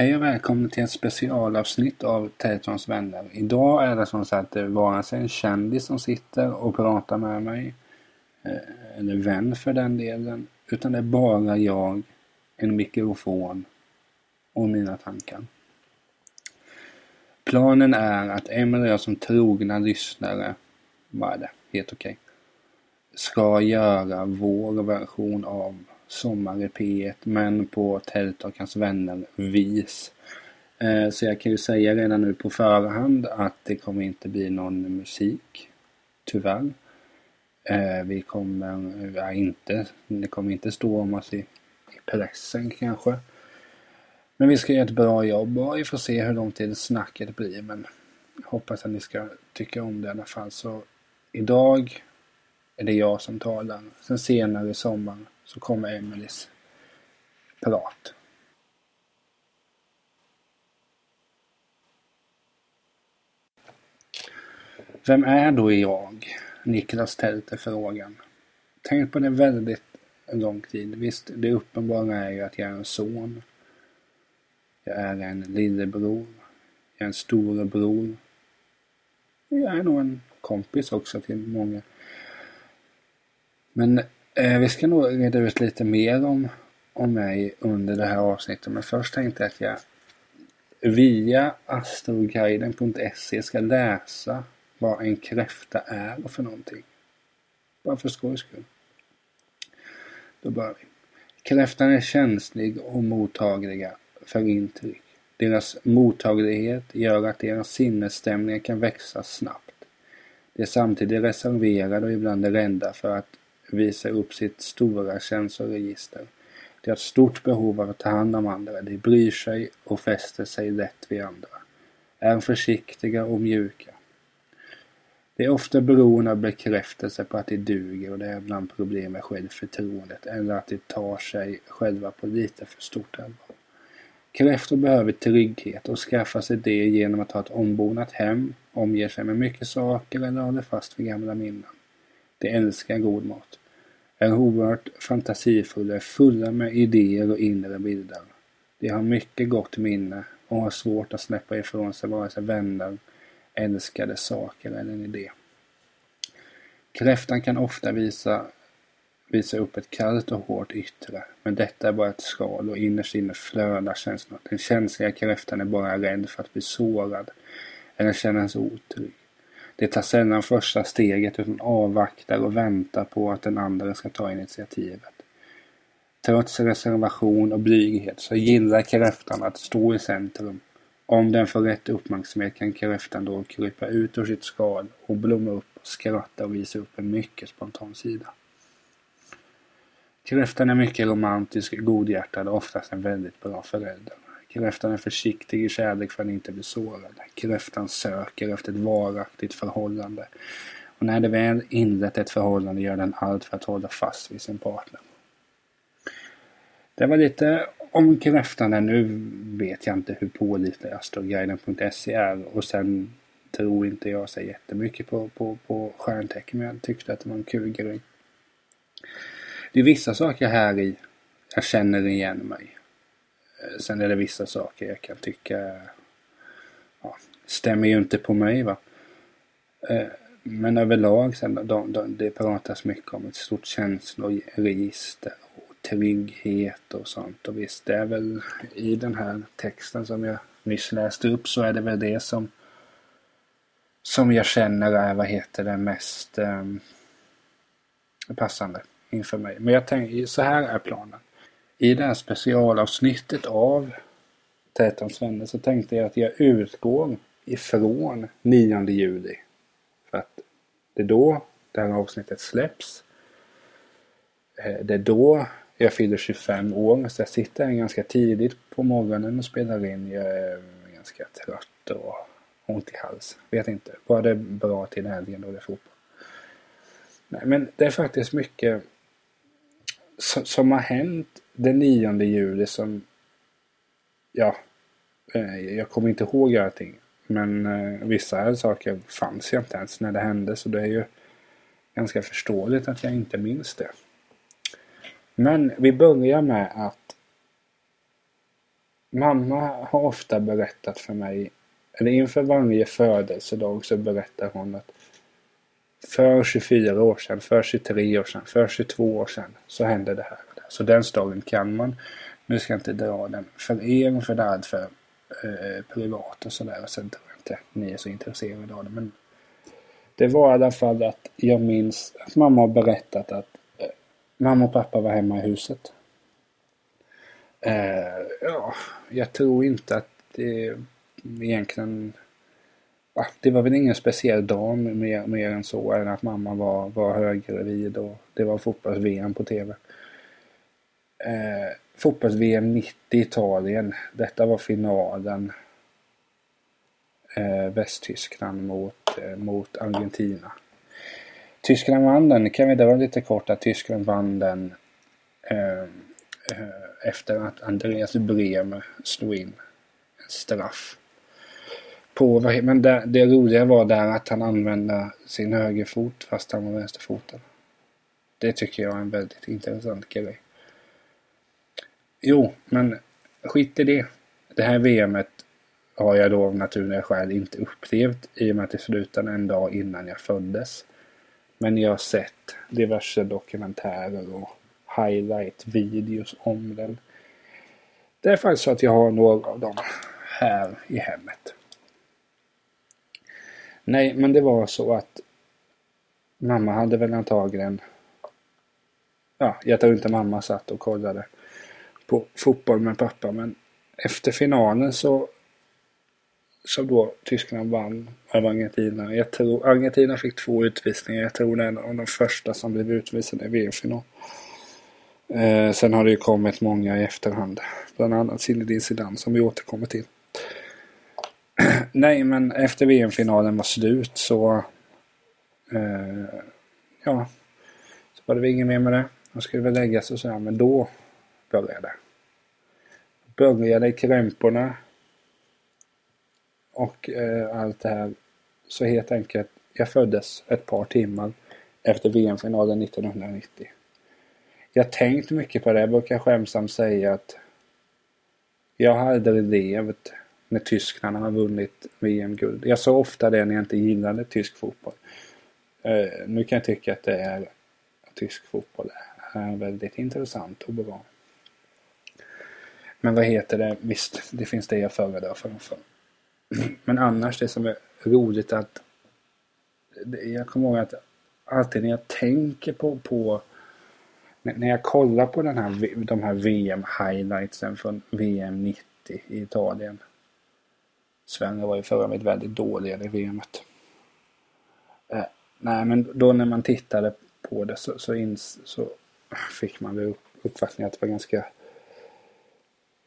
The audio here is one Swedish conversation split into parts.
Hej och välkomna till ett specialavsnitt av Teletons vänner. Idag är det som sagt vare sig en kändis som sitter och pratar med mig, eh, eller vän för den delen, utan det är bara jag, en mikrofon och mina tankar. Planen är att Emil och jag som trogna lyssnare, vad är det, helt okej, ska göra vår version av Sommar i P1 men på Tält och hans vänner vis. Eh, så jag kan ju säga redan nu på förhand att det kommer inte bli någon musik. Tyvärr. Eh, vi kommer, ja, inte, det kommer inte stå om oss i, i pressen kanske. Men vi ska göra ett bra jobb och vi får se hur lång tid snacket blir. Men jag hoppas att ni ska tycka om det i alla fall. Så idag är det jag som talar. Sen senare i sommar så kommer Emelies prat. Vem är då jag? Niklas Tält är frågan. Tänk på det väldigt lång tid. Visst, det uppenbara är ju att jag är en son. Jag är en lillebror. Jag är en storebror. Jag är nog en kompis också till många. Men eh, vi ska nog reda ut lite mer om, om mig under det här avsnittet. Men först tänkte jag att jag via astroguiden.se ska läsa vad en kräfta är och för någonting. Bara för skojs skull. Då börjar vi. Kräftan är känslig och mottagliga för intryck. Deras mottaglighet gör att deras sinnesstämningar kan växa snabbt. De är samtidigt reserverade och ibland rädda för att visar upp sitt stora känsloregister. De har ett stort behov av att ta hand om andra. De bryr sig och fäster sig lätt vid andra. Är försiktiga och mjuka. De är ofta beroende av bekräftelse på att de duger och det är ibland problem med självförtroendet eller att de tar sig själva på lite för stort allvar. Kräftor behöver trygghet och skaffar sig det genom att ha ett ombonat hem, omger sig med mycket saker eller håller fast vid gamla minnen. De älskar god mat. Är oerhört fantasifulla, är fulla med idéer och inre bilder. De har mycket gott minne och har svårt att släppa ifrån sig vare sig vänner, älskade saker eller en idé. Kräftan kan ofta visa, visa upp ett kallt och hårt yttre, men detta är bara ett skal och innerst inne flödar känslorna. Den känsliga kräftan är bara rädd för att bli sårad eller känna sig otrygg. Det tar sällan första steget utan avvaktar och väntar på att den andra ska ta initiativet. Trots reservation och blyghet så gillar kräftan att stå i centrum. Om den får rätt uppmärksamhet kan kräftan då krypa ut ur sitt skal och blomma upp, skratta och visa upp en mycket spontan sida. Kräftan är mycket romantisk, godhjärtad och oftast en väldigt bra förälder. Kräftan är försiktig i kärlek för att inte bli sårad. Kräftan söker efter ett varaktigt förhållande. Och när det väl inlett ett förhållande gör den allt för att hålla fast vid sin partner. Det var lite om kräftan. Nu vet jag inte hur pålitlig astroguiden.se är och sen tror inte jag så jättemycket på, på, på stjärntecken men jag tyckte att det var en kul grej. Det är vissa saker här i jag känner igen mig. Eh, sen är det vissa saker jag kan tycka ja, stämmer ju inte på mig. va. Eh, men överlag sen, de, de, det pratas mycket om ett stort känsloregister och trygghet och sånt. Och visst, det är väl i den här texten som jag nyss läste upp så är det väl det som som jag känner är, vad heter det, mest eh, passande inför mig. Men jag tänker, så här är planen. I det här specialavsnittet av Tätans vänner så tänkte jag att jag utgår ifrån 9 juli. För att det är då det här avsnittet släpps. Eh, det är då jag fyller 25 år så jag sitter här ganska tidigt på morgonen och spelar in. Jag är ganska trött och ont i halsen. Vet inte. Bara det är bra till helgen då det är fotboll. Nej, men det är faktiskt mycket som har hänt den 9 juli som... Ja, eh, jag kommer inte ihåg allting. Men eh, vissa saker fanns jag inte ens när det hände så det är ju ganska förståeligt att jag inte minns det. Men vi börjar med att mamma har ofta berättat för mig, eller inför varje födelsedag så berättar hon att för 24 år sedan, för 23 år sedan, för 22 år sedan så hände det här. Så den storyn kan man. Nu ska jag inte dra den för er för det för eh, privat och sådär. Sen tror jag inte ni är så intresserade av det. Men det var i alla fall att jag minns att mamma har berättat att eh, mamma och pappa var hemma i huset. Eh, ja, jag tror inte att det egentligen ja, det var väl ingen speciell dag mer, mer än så än att mamma var, var höggravid och det var fotbolls-VM på TV. Eh, fotbolls-VM 90 Italien. Detta var finalen. Eh, Västtyskland mot, eh, mot Argentina. Tyskland vann den. Kan vi dra lite kort att Tyskland vann den eh, eh efter att Andreas Bremer slog in en straff på, men det, det roliga var där att han använde sin högerfot fast han var vänsterfoten. Det tycker jag är en väldigt intressant grej. Jo, men skit i det. Det här VMet har jag då av naturliga skäl inte upplevt i och med att det slutade en dag innan jag föddes. Men jag har sett diverse dokumentärer och highlight-videos om den. Det är faktiskt så att jag har några av dem här i hemmet. Nej, men det var så att mamma hade väl antagligen... Ja, jag tror inte mamma satt och kollade på fotboll med pappa, men efter finalen så som då Tyskland vann över Argentina. Jag tror Argentina fick två utvisningar. Jag tror det är en av de första som blev utvisade i VM-final. Eh, sen har det ju kommit många i efterhand. Bland annat Zinedine Zidane som vi återkommer till. Nej, men efter VM-finalen var slut så... Eh, ja. Så var det väl inget mer med det. De skulle väl lägga sig och sådär, men då började Började Började krämporna. Och eh, allt det här. Så helt enkelt, jag föddes ett par timmar efter VM-finalen 1990. Jag tänkt mycket på det. Jag brukar skämsamt säga att jag har aldrig levt när Tyskland har vunnit VM-guld. Jag sa ofta det när jag inte gillade tysk fotboll. Uh, nu kan jag tycka att det är tysk fotboll är väldigt intressant och bra. Men vad heter det? Visst, det finns det jag föredrar framför. Men annars det som är roligt att jag kommer ihåg att alltid när jag tänker på, på när jag kollar på den här, de här VM-highlightsen från VM 90 i Italien. Sverige var ju förra året väldigt dåliga i VMet. Eh, nej, men då när man tittade på det så, så, ins, så fick man väl uppfattningen att det var ganska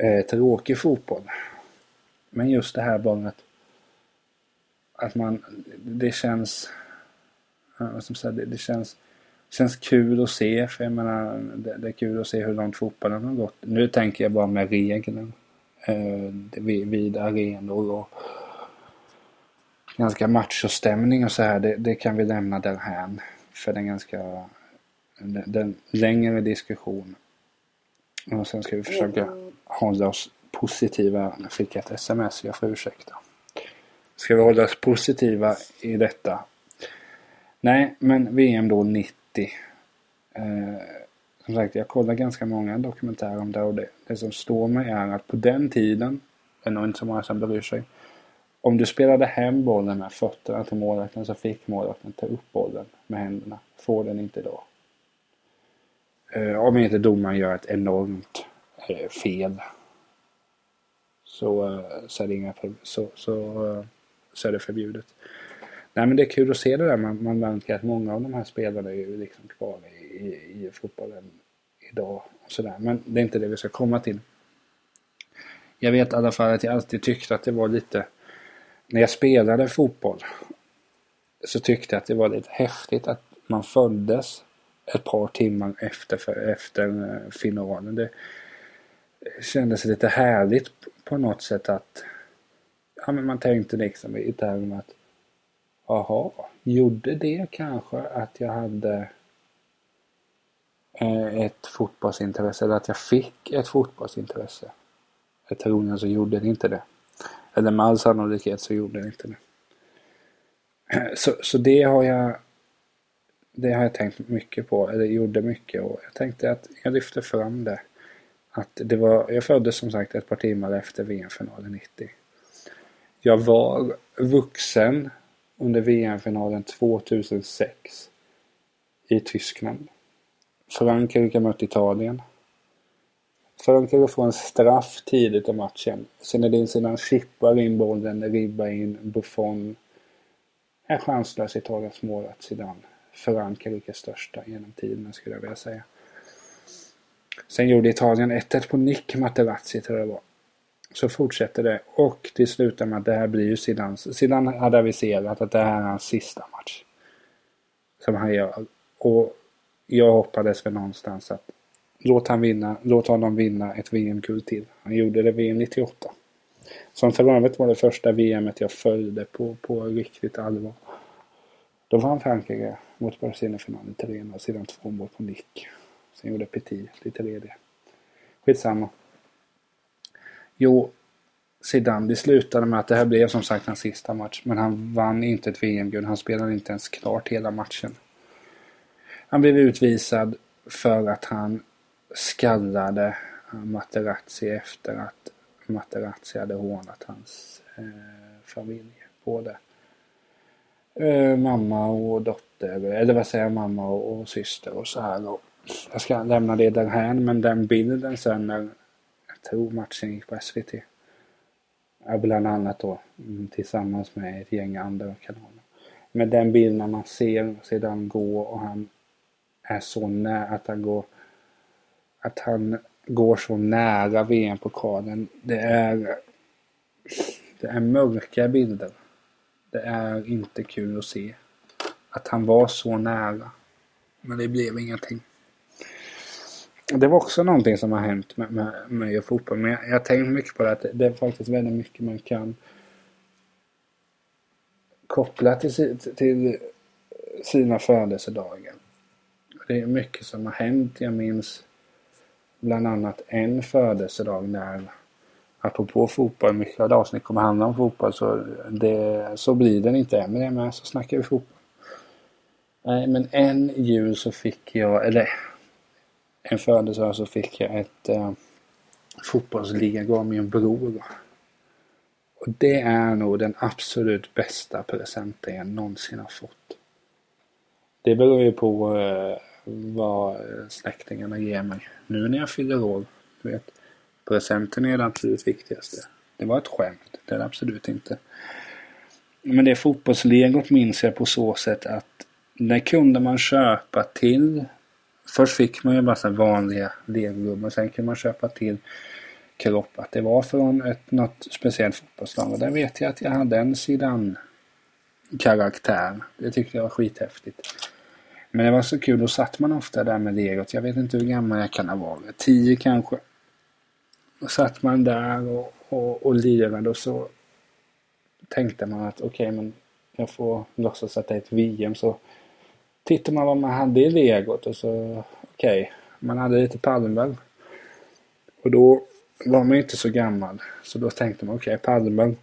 eh, tråkig fotboll. Men just det här bara att, att man, det känns, vad som sagt, det, det känns känns kul att se. För jag menar, det, det, är kul att se hur långt fotbollen har gått. Nu tänker jag bara med regeln eh, vid arenor och ganska machostämning och så här. Det, det kan vi lämna därhän. För den ganska den, den längre diskussion. Och sen ska vi försöka mm hålla oss positiva. Jag fick ett sms, jag får ursäkta. Ska vi hålla oss positiva i detta? Nej, men VM då 90. Eh, som sagt, jag kollar ganska många dokumentärer om det och det, det som står mig är att på den tiden, det är nog inte så många som bryr sig, om du spelade hem bollen med fötterna till målvakten så fick målvakten ta upp bollen med händerna. Får den inte då. Eh, om inte domaren gör ett enormt Eh, fel. Så, eh, så, är det inga, så, så, eh, så är det förbjudet. Nej men det är kul att se det där. Man, man märker att många av de här spelarna är ju liksom kvar i, i, i fotbollen idag. Och sådär. Men det är inte det vi ska komma till. Jag vet i alla fall att jag alltid tyckte att det var lite... När jag spelade fotboll så tyckte jag att det var lite häftigt att man föddes ett par timmar efter, efter finalen. Det kändes lite härligt på något sätt att ja, men man tänkte liksom i termer att jaha, gjorde det kanske att jag hade eh, ett fotbollsintresse eller att jag fick ett fotbollsintresse? Jag troligen så gjorde det inte det. Eller med all sannolikhet så gjorde det inte det. Så, så det har jag det har jag tänkt mycket på, eller gjorde mycket och jag tänkte att jag lyfte fram det. Att det var, jag föddes som sagt ett par timmar efter VM-finalen 90. Jag var vuxen under VM-finalen 2006 i Tyskland. Frankrike mötte Italien. Frankrike får en straff tidigt i matchen. Zinedine Zidane chippar in bollen, ribbar in Buffon. Är chanslös Italiens målvakt Zidane. Frankrikes största genom tiderna skulle jag vilja säga. Sen gjorde Italien 1-1 på Nick Materazzi tror jag det var. Så fortsätter det och det slutar med att det här blir ju Zidans. Zidane hade aviserat att det här är hans sista match. Som han gör. Och jag hoppades väl någonstans att låt, han vinna, låt honom vinna ett VM-guld till. Han gjorde det VM 98. Som för övrigt var det första VMet jag följde på, på riktigt allvar. Då vann Frankrike mot Brasilien i finalen 3-0. Sedan två mål på nick. Sen gjorde Petit lite ledig. Skitsamma. Jo, Zidane, det slutade med att det här blev som sagt hans sista match. Men han vann inte ett VM-guld. Han spelade inte ens klart hela matchen. Han blev utvisad för att han skallade Materazzi efter att Materazzi hade hånat hans eh, familj. Både eh, mamma och dotter, eller vad säger jag, mamma och, och syster och så här. Och jag ska lämna det därhän men den bilden sen när jag tror matchen gick på SVT. Bland annat då mm, tillsammans med ett gäng andra kanaler. Men den bilden man ser sedan gå och han är så nära att han går att han går så nära VM-pokalen. Det är det är mörka bilder. Det är inte kul att se. Att han var så nära. Men det blev ingenting. Det var också någonting som har hänt med, med mig och fotboll. Men jag, har tänkt mycket på det. Att det är faktiskt väldigt mycket man kan koppla till, till sina födelsedagar. Det är mycket som har hänt. Jag minns bland annat en födelsedag när apropå fotboll, mycket av det avsnitt kommer handla om fotboll så, det, så blir den inte än. Men det är med så snackar vi fotboll. Nej, men en jul så fick jag, eller en födelsedag så fick jag ett eh, fotbollsliga av min bror. Och det är nog den absolut bästa presenten jag någonsin har fått. Det beror ju på eh, vad eh, släktingarna ger mig nu när jag fyller år. Du vet, presenten är det absolut viktigaste. Det var ett skämt. Det är det absolut inte. Men det fotbollslegot minns jag på så sätt att det kunde man köpa till. Först fick man ju bara så vanliga legogubbar. Sen kunde man köpa till kropp. Att det var från ett, något speciellt fotbollslag. Och där vet jag att jag hade en sidan karaktär. Det tyckte jag var skithäftigt. Men det var så kul. Då satt man ofta där med legot. Jag vet inte hur gammal jag kan ha varit. Tio kanske. Då satt man där och, och, och lirade och så tänkte man att okej, okay, men jag får låtsas att det är ett VM. Så tittar man vad man hade i legot och så okej, okay, man hade lite Palmberg. Och då var man inte så gammal. Så då tänkte man okej, okay, Palmberg.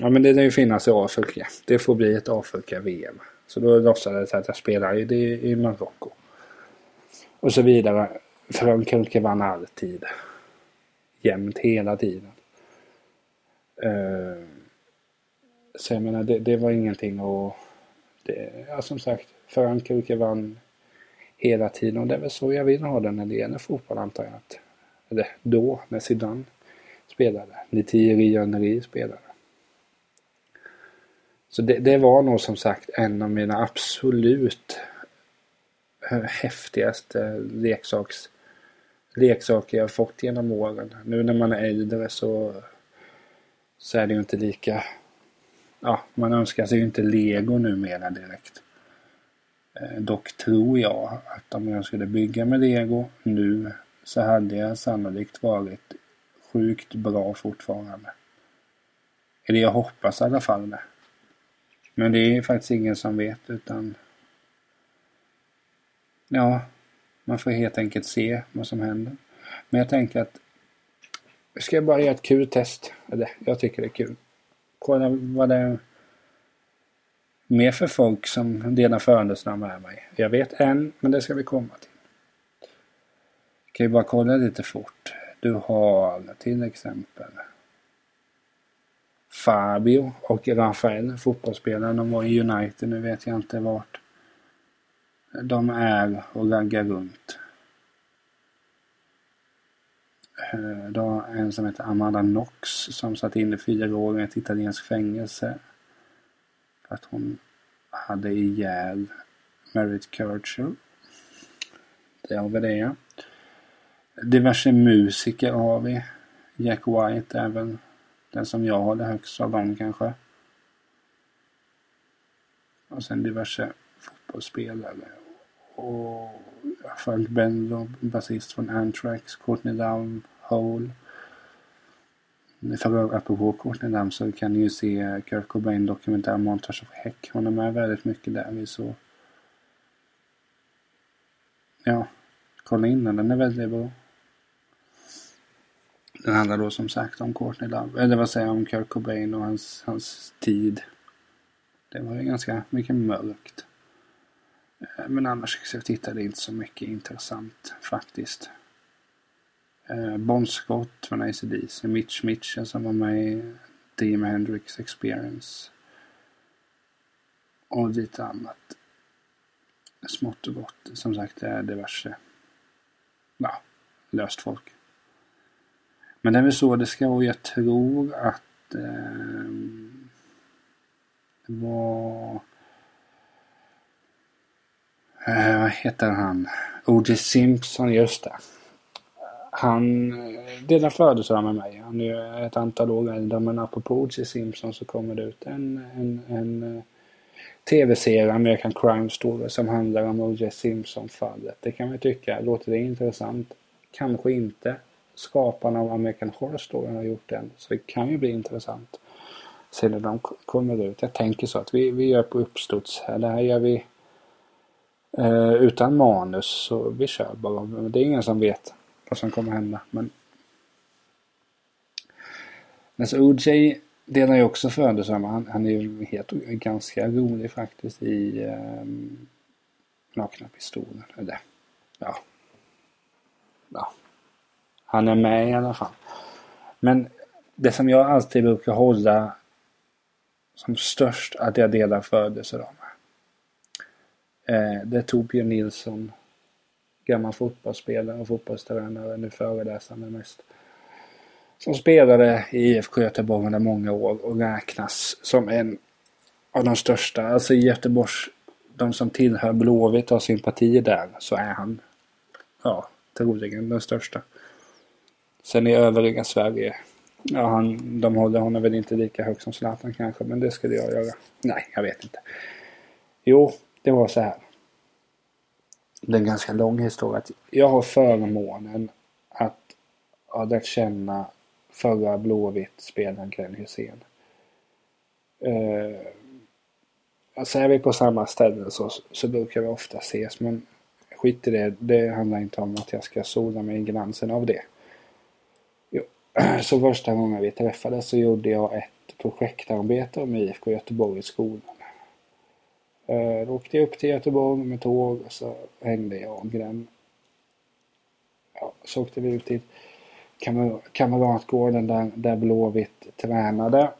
Ja men det lär ju finnas i Afrika. Det får bli ett Afrika-VM. Så då låtsades jag att jag spelade i, i Marocko. Och så vidare. Frankrike vann alltid. Jämt hela tiden. Uh, så jag menar det, det var ingenting att... Det, ja, som sagt, Frankrike vann hela tiden och det är väl så jag vill ha det när det gäller fotboll antar jag. Att, eller då, när Zidane spelade. När Thierry Henry spelade. Så det, det, var nog som sagt en av mina absolut eh, häftigaste leksaks, leksaker jag fått genom åren. Nu när man är äldre så, så är det ju inte lika... Ja, man önskar sig ju inte lego numera direkt. Eh, dock tror jag att om jag skulle bygga med lego nu så hade jag sannolikt varit sjukt bra fortfarande. Eller jag hoppas i alla fall det. Men det är faktiskt ingen som vet utan Ja, man får helt enkelt se vad som händer. Men jag tänker att ska jag bara göra ett kul test? Eller, jag tycker det är kul. Kolla vad det är mer för folk som delar födelsedag med mig. Jag vet en, men det ska vi komma till. Kan ju bara kolla lite fort. Du har till exempel Fabio och Rafael, fotbollsspelare. De var i United, nu vet jag inte vart. De är och raggar runt. Eh, då en som heter Amanda Knox som satt inne fyra år i ett italienskt fängelse. För att hon hade ihjäl Merit Churchill. Det har vi det. Diverse musiker har vi. Jack White är väl den som jag håller högst av dem kanske. Och sen diverse fotbollsspelare. Och följt Ben Lobb, basist från Anthrax, Courtney Love, Hole. För apropå Courtney Love så kan ni ju se Kurt Cobain dokumentär Montage of Heck. Hon är med väldigt mycket där. Vi så... Ja, kolla in den. Den är väldigt bra. Den handlar då som sagt om Courtney Love. Eller vad säger jag om Kurt Cobain och hans, hans tid. Det var ju ganska mycket mörkt. Eh, men annars så tittade jag inte så mycket intressant faktiskt. Eh, bon Scott från ACDC, Mitch Mitchell som var med i Jimi Hendrix Experience. Och lite annat. Smått och gott. Som sagt, det är diverse ja, löst folk. Men det är väl så det ska vara. Jag tror att eh, det var... Eh, vad heter han? O.J. Simpson, just det. Han eh, delar födelsedag med mig. Han är ett antal år äldre. Men apropå O.J. Simpson så kommer det ut en, en, en eh, tv-serie, American Crime Story, som handlar om O.J. Simpson-fallet. Det kan man tycka. Låter det intressant? Kanske inte skaparna av American Horror Story har gjort den. Så det kan ju bli intressant. Sen när de kommer ut. Jag tänker så att vi, vi gör på uppstuds här. Det här gör vi eh, utan manus. Så vi kör bara. Det är ingen som vet vad som kommer hända. Men alltså OJ delar ju också födelsedag. Han, han är ju helt ganska rolig faktiskt i eh, Nakna Pistolen. Eller ja. Ja, han är med i alla fall. Men det som jag alltid brukar hålla som störst att jag delar födelsedag med. Eh, det är Torbjörn Nilsson. Gammal fotbollsspelare och fotbollstränare. Nu föreläsande mest. Som spelade i IFK Göteborg under många år och räknas som en av de största. Alltså i Göteborgs, de som tillhör Blåvitt och har sympatier där, så är han, ja, troligen den största. Sen i övriga Sverige, ja han, de håller honom väl inte lika högt som Zlatan kanske, men det skulle jag göra. Nej, jag vet inte. Jo, det var så här. Det är en ganska lång historia. Jag har förmånen att ha lärt känna förra Blåvitt-spelaren Glenn Hysén. Uh, alltså är vi på samma ställe så, så brukar vi ofta ses men skit i det. Det handlar inte om att jag ska sola mig i glansen av det. Så första gången vi träffades så gjorde jag ett projektarbete med IFK Göteborg i skolan. Eh, Eh, då åkte jag upp till Göteborg med tåg och så hängde jag och Glenn. Ja, så åkte vi ut till Kamratgården där, där Blåvitt tränade.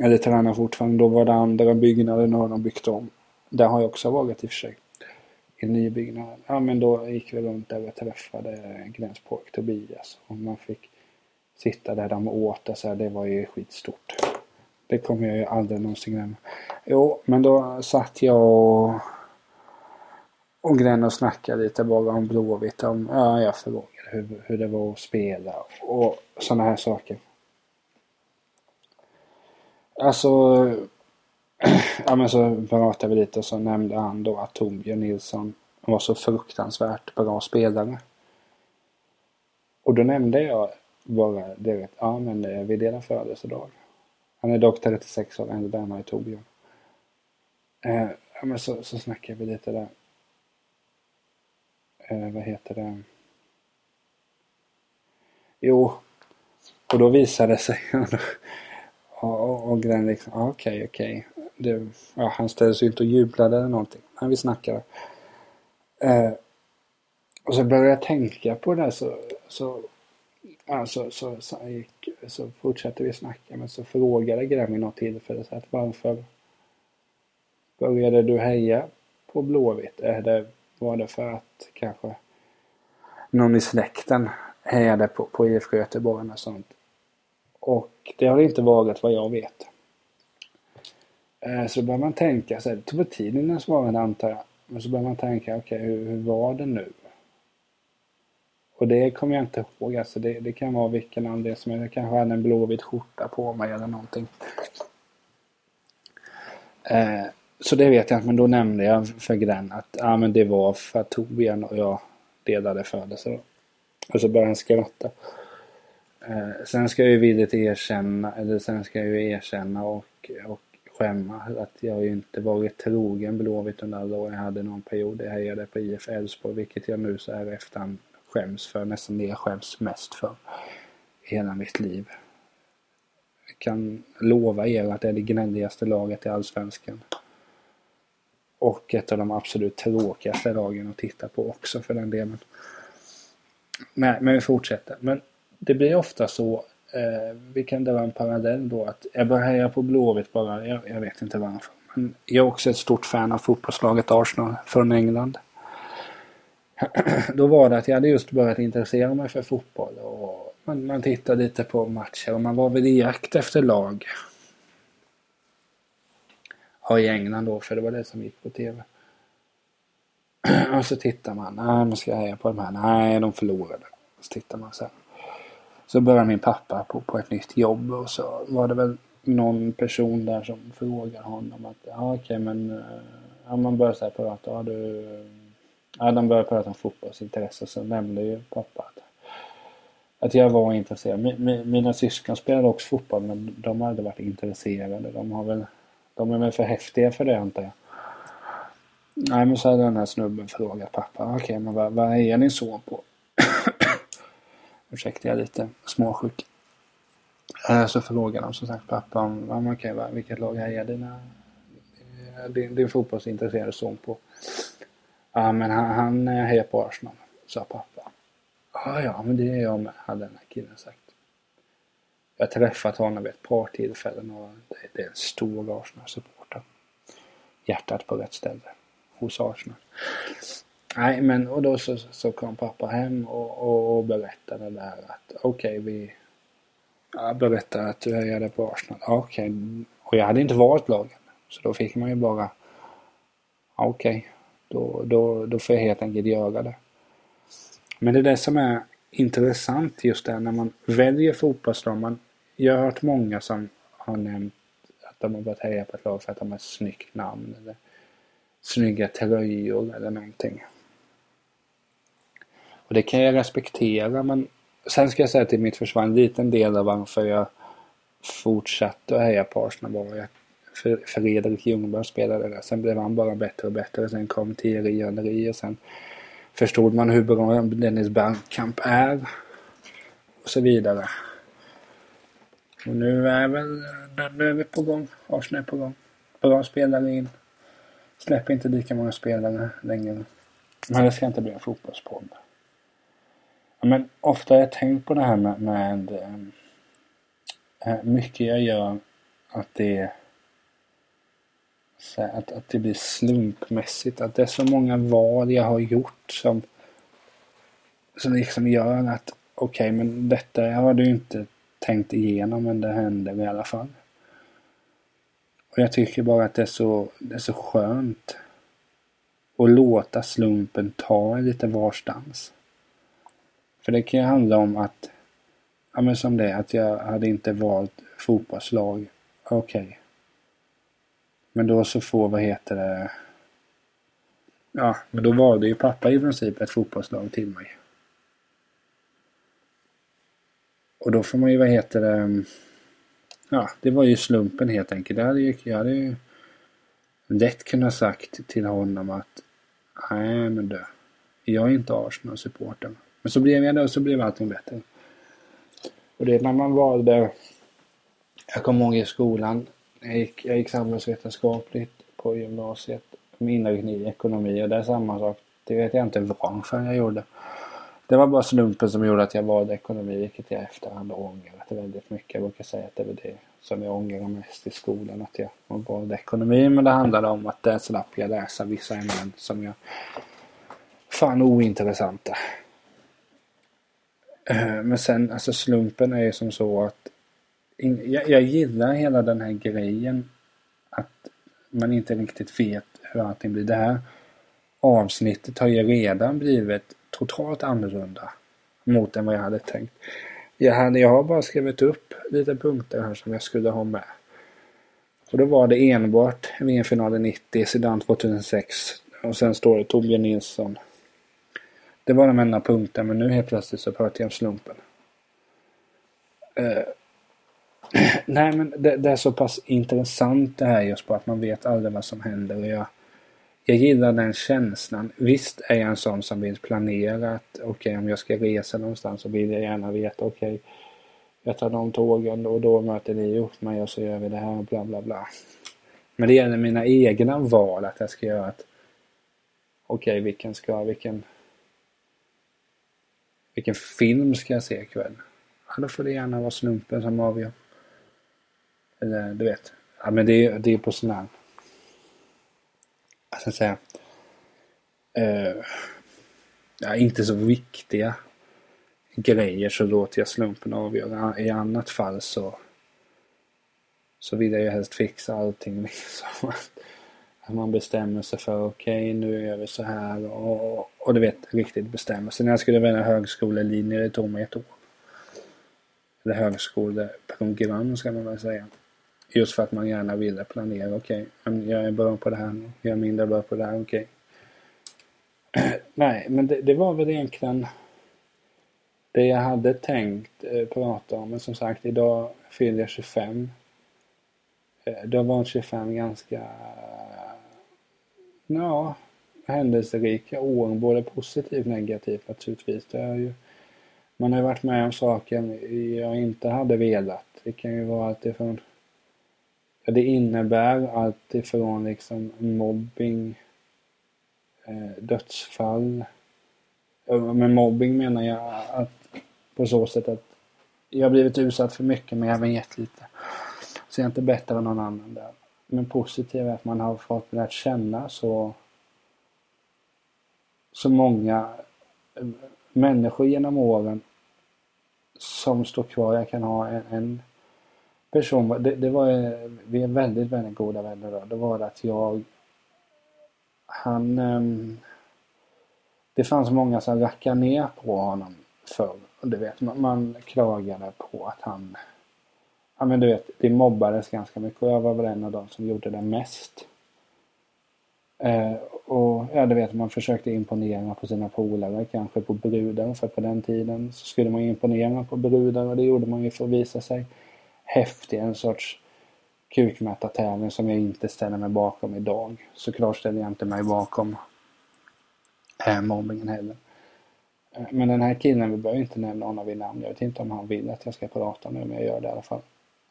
Eller tränar fortfarande. Då var det andra byggnaden, nu har de byggt om. Där har jag också varit i och för sig. I nybyggnaden. Ja men då gick vi runt där och träffade Glenns pojk Tobias. Och man fick sitta där de åt. Alltså, det var ju skitstort. Det kommer jag ju aldrig någonsin glömma. Jo, men då satt jag och och Glenn och snackade lite bara om Blåvitt. Om, ja, jag frågade hur, hur det var att spela och sådana här saker. Alltså, ja men så pratade vi lite och så nämnde han då att Torbjörn Nilsson var så fruktansvärt bra spelare. Och då nämnde jag bara direkt, ja men eh, vi delar födelsedag. Han är dock 36 år äldre än mig, Torbjörn. Eh, ja men så, så snackade vi lite där. Eh, vad heter det? Jo, och då visade det sig och, och Glenn liksom, ah, okej, okay, okej. Okay. Ja, han ställde sig inte och jublade eller någonting. Men vi snackade. Eh, och så började jag tänka på det så, så, ja, så, så, så, gick, så fortsatte vi snacka. Men så frågade Glenn vid något tillfälle så att varför började du heja på Blåvitt? Är det, var det för att kanske någon i släkten hejade på, på IFK Göteborg och sånt? Och det har inte varit vad jag vet. Eh, så då börjar man tänka, så här, det tog tid innan jag svarade antar jag. Men så börjar man tänka, okej okay, hur, hur, var det nu? Och det kommer jag inte ihåg. Alltså det, det kan vara vilken anledning som helst. Jag kanske hade en blåvit skjorta på mig eller någonting. Eh, så det vet jag inte, men då nämnde jag för Glenn att ah, men det var för att Torbjörn och jag delade födelse. Och så började han skratta. Eh, sen ska jag ju villigt erkänna, eller sen ska jag ju erkänna och, och skämma att jag ju inte varit trogen Blåvitt under alla år. Jag hade någon period jag hejade på IF Elfsborg, vilket jag nu så här efterhand skäms för. Nästan det jag skäms mest för i hela mitt liv. Jag kan lova er att det är det gnälligaste laget i Allsvenskan. Och ett av de absolut tråkigaste lagen att titta på också för den delen. Men, men vi fortsätter. Men det blir ofta så, eh, vi kan dra en parallell då, att jag börjar heja på Blåvitt bara, jag, jag, vet inte varför. Men jag är också ett stort fan av fotbollslaget Arsenal från England. då var det att jag hade just börjat intressera mig för fotboll och man, man tittade lite på matcher och man var väl i jakt efter lag. Ja, i England då, för det var det som gick på TV. och så tittar man, nej nu ska jag heja på de här, nej de förlorade. Så tittar man sen. Så började min pappa på, på ett nytt jobb och så var det väl någon person där som frågade honom att ja okej okay, men eh, ja, man började så här prata, ja du Ja de började prata om fotbollsintresse så nämnde ju pappa att, att jag var intresserad. Mi, mina syskon spelade också fotboll men de har aldrig varit intresserade. De har väl de är väl för häftiga för det antar jag. Nej men så hade den här snubben frågat pappa, okej okay, men vad, vad är ni så på? Ursäkta, jag är lite småsjuk. Eh, så frågade de som sagt pappa om, okay, vilket lag hejar dina, din, din fotbollsintresserade son på? Ja men han, han eh, hejar på Arsenal, sa pappa. Ja ja men det är jag med, hade den här killen sagt. Jag har träffat honom vid ett par tillfällen och det, det är en stor Arsenal-supporter. Hjärtat på rätt ställe hos Arsenal. Nej, men och då så, så kom pappa hem och, och, och berättade där att okej, okay, vi... Ja, berättade att du hejade på Arsenal. Okej. Okay. Och jag hade inte valt lagen. Så då fick man ju bara... Okej. Okay. Då, då, då får jag helt enkelt göra det. Men det är det som är intressant just det när man väljer fotbollslag. Man, jag har hört många som har nämnt att de har börjat heja på ett lag för att de har ett snyggt namn. Eller snygga tröjor eller någonting. Och det kan jag respektera men sen ska jag säga till mitt försvar en liten del av varför jag fortsatte att heja på Arsenal var att Fredrik Ljungberg spelade där. Sen blev han bara bättre och bättre. Sen kom Thierry Henry och sen förstod man hur bra Dennis Bergkamp är. Och så vidare. Och nu är väl, nu är vi på gång. Arsenal är på gång. Bra spelare in. Släpper inte lika många spelare längre. Men det ska inte bli en fotbollspodd. Men ofta har jag tänkt på det här med, med eh, eh, mycket jag gör att det så att, att det blir slumpmässigt. Att det är så många val jag har gjort som som liksom gör att okej okay, men detta har du inte tänkt igenom men det händer i alla fall. Och jag tycker bara att det är så, det är så skönt att låta slumpen ta lite varstans. För det kan ju handla om att, ja men som det, att jag hade inte valt fotbollslag. Okej. Okay. Men då så får, vad heter det, ja men då valde ju pappa i princip ett fotbollslag till mig. Och då får man ju, vad heter det, ja det var ju slumpen helt enkelt. Det hade ju, jag hade ju lätt kunnat sagt till honom att nej men du, jag är inte Arsenal-supporter. Men så blev jag det och så blev allting bättre. Och det är när man valde, jag kommer ihåg i skolan, jag gick, jag gick samhällsvetenskapligt på gymnasiet med inriktning i ekonomi och det är samma sak. Det vet jag inte varför jag gjorde. Det var bara slumpen som gjorde att jag valde ekonomi, vilket jag efterhand ångrat väldigt mycket. Jag brukar säga att det var det som jag ångrar mest i skolan, att jag valde ekonomi. Men det handlade om att där slapp jag läsa vissa ämnen som jag fann ointressanta. Eh, men sen, alltså slumpen är ju som så att jag, jag gillar hela den här grejen att man inte riktigt vet hur allting blir. Det här avsnittet har ju redan blivit totalt annorlunda mot än vad jag hade tänkt. Jag, hade, jag har bara skrivit upp lite punkter här som jag skulle ha med. Och då var det enbart VM-finalen 90, Sedan 2006 och sen står det Torbjörn Nilsson. Det var de enda punkterna men nu helt plötsligt så pratar jag om slumpen. Eh, Nej men det, det, är så pass intressant det här just på att man vet aldrig vad som händer. Och jag, jag gillar den känslan. Visst är jag en sån som vill planera att okej okay, om jag ska resa någonstans så vill jag gärna veta okej okay, jag tar de tågen och då möter ni upp mig och så gör vi det här och bla bla bla. Men det gäller mina egna val att jag ska göra att okej okay, vilken ska, vilken vilken film ska jag se ikväll? Ja, då får det gärna vara slumpen som avgör. Eller du vet. Ja men det är, det är på sån här vad ska jag säga, uh, ja, inte så viktiga grejer så låter jag slumpen avgöra. I annat fall så så vill jag ju helst fixa allting liksom. Att man bestämmer sig för okej okay, nu gör vi så här och, och du vet riktigt bestämmer sig. När jag skulle välja högskolelinje det tog mig ett år. Eller högskoleprogram ska man väl säga. Just för att man gärna ville planera. Okej, okay, jag är bra på det här nu. Jag är mindre bra på det här. Okej. Okay. Nej, men det, det, var väl egentligen det jag hade tänkt eh, prata om. Men som sagt, idag fyller jag 25. Eh, det var 25 ganska ja, händelserika år. Både positivt och negativt naturligtvis. Det är ju, man har varit med om saker jag inte hade velat. Det kan ju vara alltifrån det innebär allt ifrån liksom mobbing, eh, dödsfall. Med mobbing menar jag att på så sätt att jag har blivit utsatt för mycket men även gett lite. Så jag är inte bättre än någon annan där. Men positivt är att man har fått lärt känna så så många eh, människor genom åren som står kvar. Jag kan ha en, en person, det, det, var, vi är väldigt, väldigt goda vänner då. Det var att jag, han, ehm, det fanns många som rackade ner på honom förr. Du vet, man, man klagade på att han, ja men du vet, det mobbades ganska mycket och jag var väl en av dem som gjorde det mest. Eh, och ja, du vet, man försökte imponera på sina polare, kanske på brudar. För på den tiden så skulle man imponera på brudar och det gjorde man ju för att visa sig häftig, en sorts kukmätartävling som jag inte ställer mig bakom idag. Såklart ställer jag inte mig bakom eh, mobbingen heller. Eh, men den här killen, vi behöver inte nämna honom vid namn. Jag vet inte om han vill att jag ska prata nu, men jag gör det i alla fall.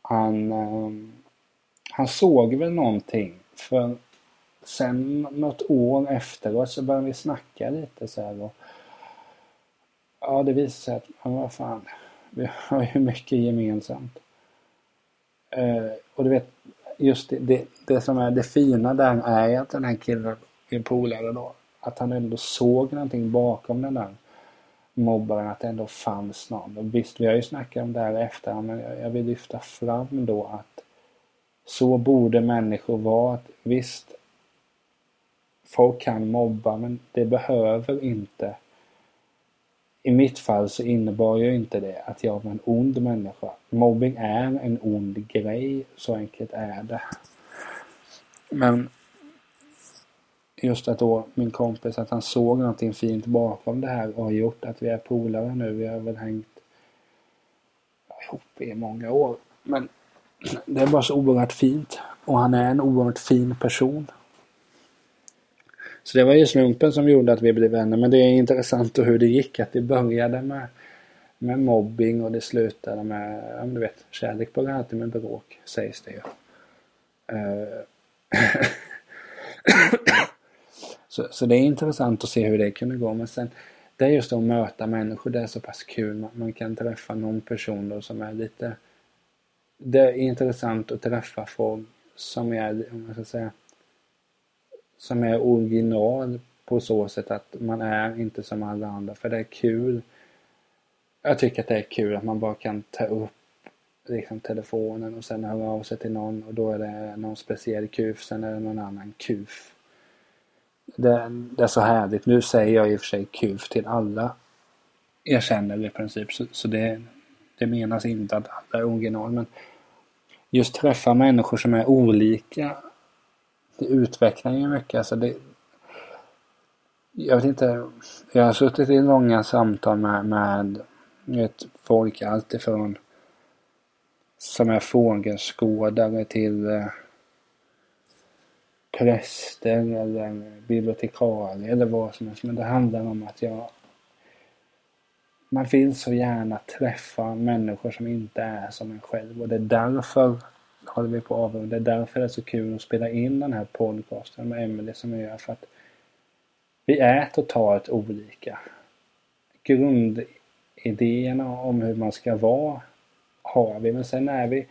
Han, eh, han såg väl någonting. För sen något år efteråt så började vi snacka lite så här. Och, ja, det visade sig att, ja, vad fan, vi har ju mycket gemensamt. Eh, och du vet, just det, det, det, som är det fina där är att den här killen är polare då. Att han ändå såg någonting bakom den där mobbaren, att det ändå fanns någon. Och visst, vi har ju snackat om det här efter, men jag, jag vill lyfta fram då att så borde människor vara. Att, visst, folk kan mobba men det behöver inte. I mitt fall så innebar ju inte det att jag var en ond människa. Mobbing är en ond grej, så enkelt är det. Men just att då min kompis att han såg någonting fint bakom det här och har gjort att vi är polare nu. Vi har väl hängt ihop i många år. Men det är bara så oerhört fint. Och han är en oerhört fin person. Så det var ju slumpen som gjorde att vi blev vänner. Men det är intressant hur det gick. Att det började med, med mobbing och det slutade med, ja men du vet, kärlek börjar alltid med bråk, sägs det ju. Uh, så, så det är intressant att se hur det kunde gå. Men sen, det är just att möta människor, det är så pass kul. Man, man kan träffa någon person då som är lite... Det är intressant att träffa folk som är, om man ska säga, som är original på så sätt att man är inte som alla andra. För det är kul. Jag tycker att det är kul att man bara kan ta upp liksom telefonen och sen höra av sig till någon och då är det någon speciell kuf, sen är det någon annan kuf. Det, det är så härligt. Nu säger jag i och för sig kuf till alla jag känner i princip. Så, så det, det menas inte att alla är original men just träffa människor som är olika det utvecklar ju mycket. Alltså det, jag vet inte. Jag har suttit i långa samtal med, med vet, folk alltifrån som är fågelskådare till eh, präster eller bibliotekarier eller vad som helst. Men det handlar om att jag man vill så gärna träffa människor som inte är som en själv och det är därför håller vi på att avrunda. Det är därför det är så kul att spela in den här podcasten med Emelie som jag gör. För att vi är totalt olika. Grundidéerna om hur man ska vara har vi. Men sen är vi...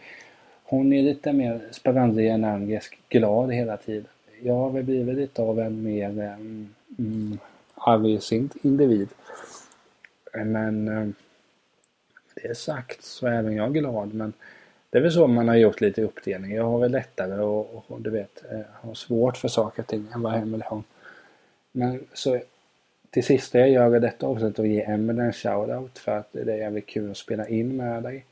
Hon är lite mer sprallig, energisk, glad hela tiden. Jag har väl blivit lite av en mer mm, argsint individ. Men det sagt så är även jag glad. Men det är väl så man har gjort lite uppdelning. Jag har väl lättare och, och du vet, eh, har svårt för saker och ting än vad Emelie har. Men så till sist jag gör jag detta avsnitt och ge Emelie en shoutout för att det är jävligt kul att spela in med dig.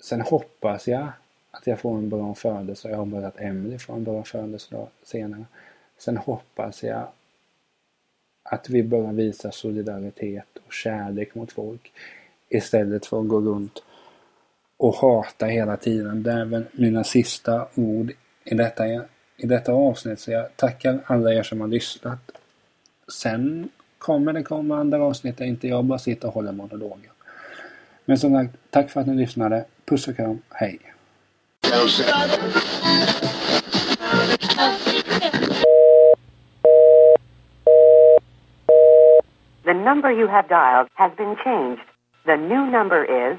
Sen hoppas jag att jag får en bra födelsedag, Jag hoppas att Emelie får en bra födelsedag senare. Sen hoppas jag att vi börjar visa solidaritet och kärlek mot folk istället för att gå runt och hata hela tiden. Det är väl mina sista ord i detta, i detta avsnitt. Så jag tackar alla er som har lyssnat. Sen kommer det komma andra avsnitt där inte jag bara sitter och håller monologer. Men som sagt, tack för att ni lyssnade. Puss och kram. Hej! The number you have dialed has been changed. The new number is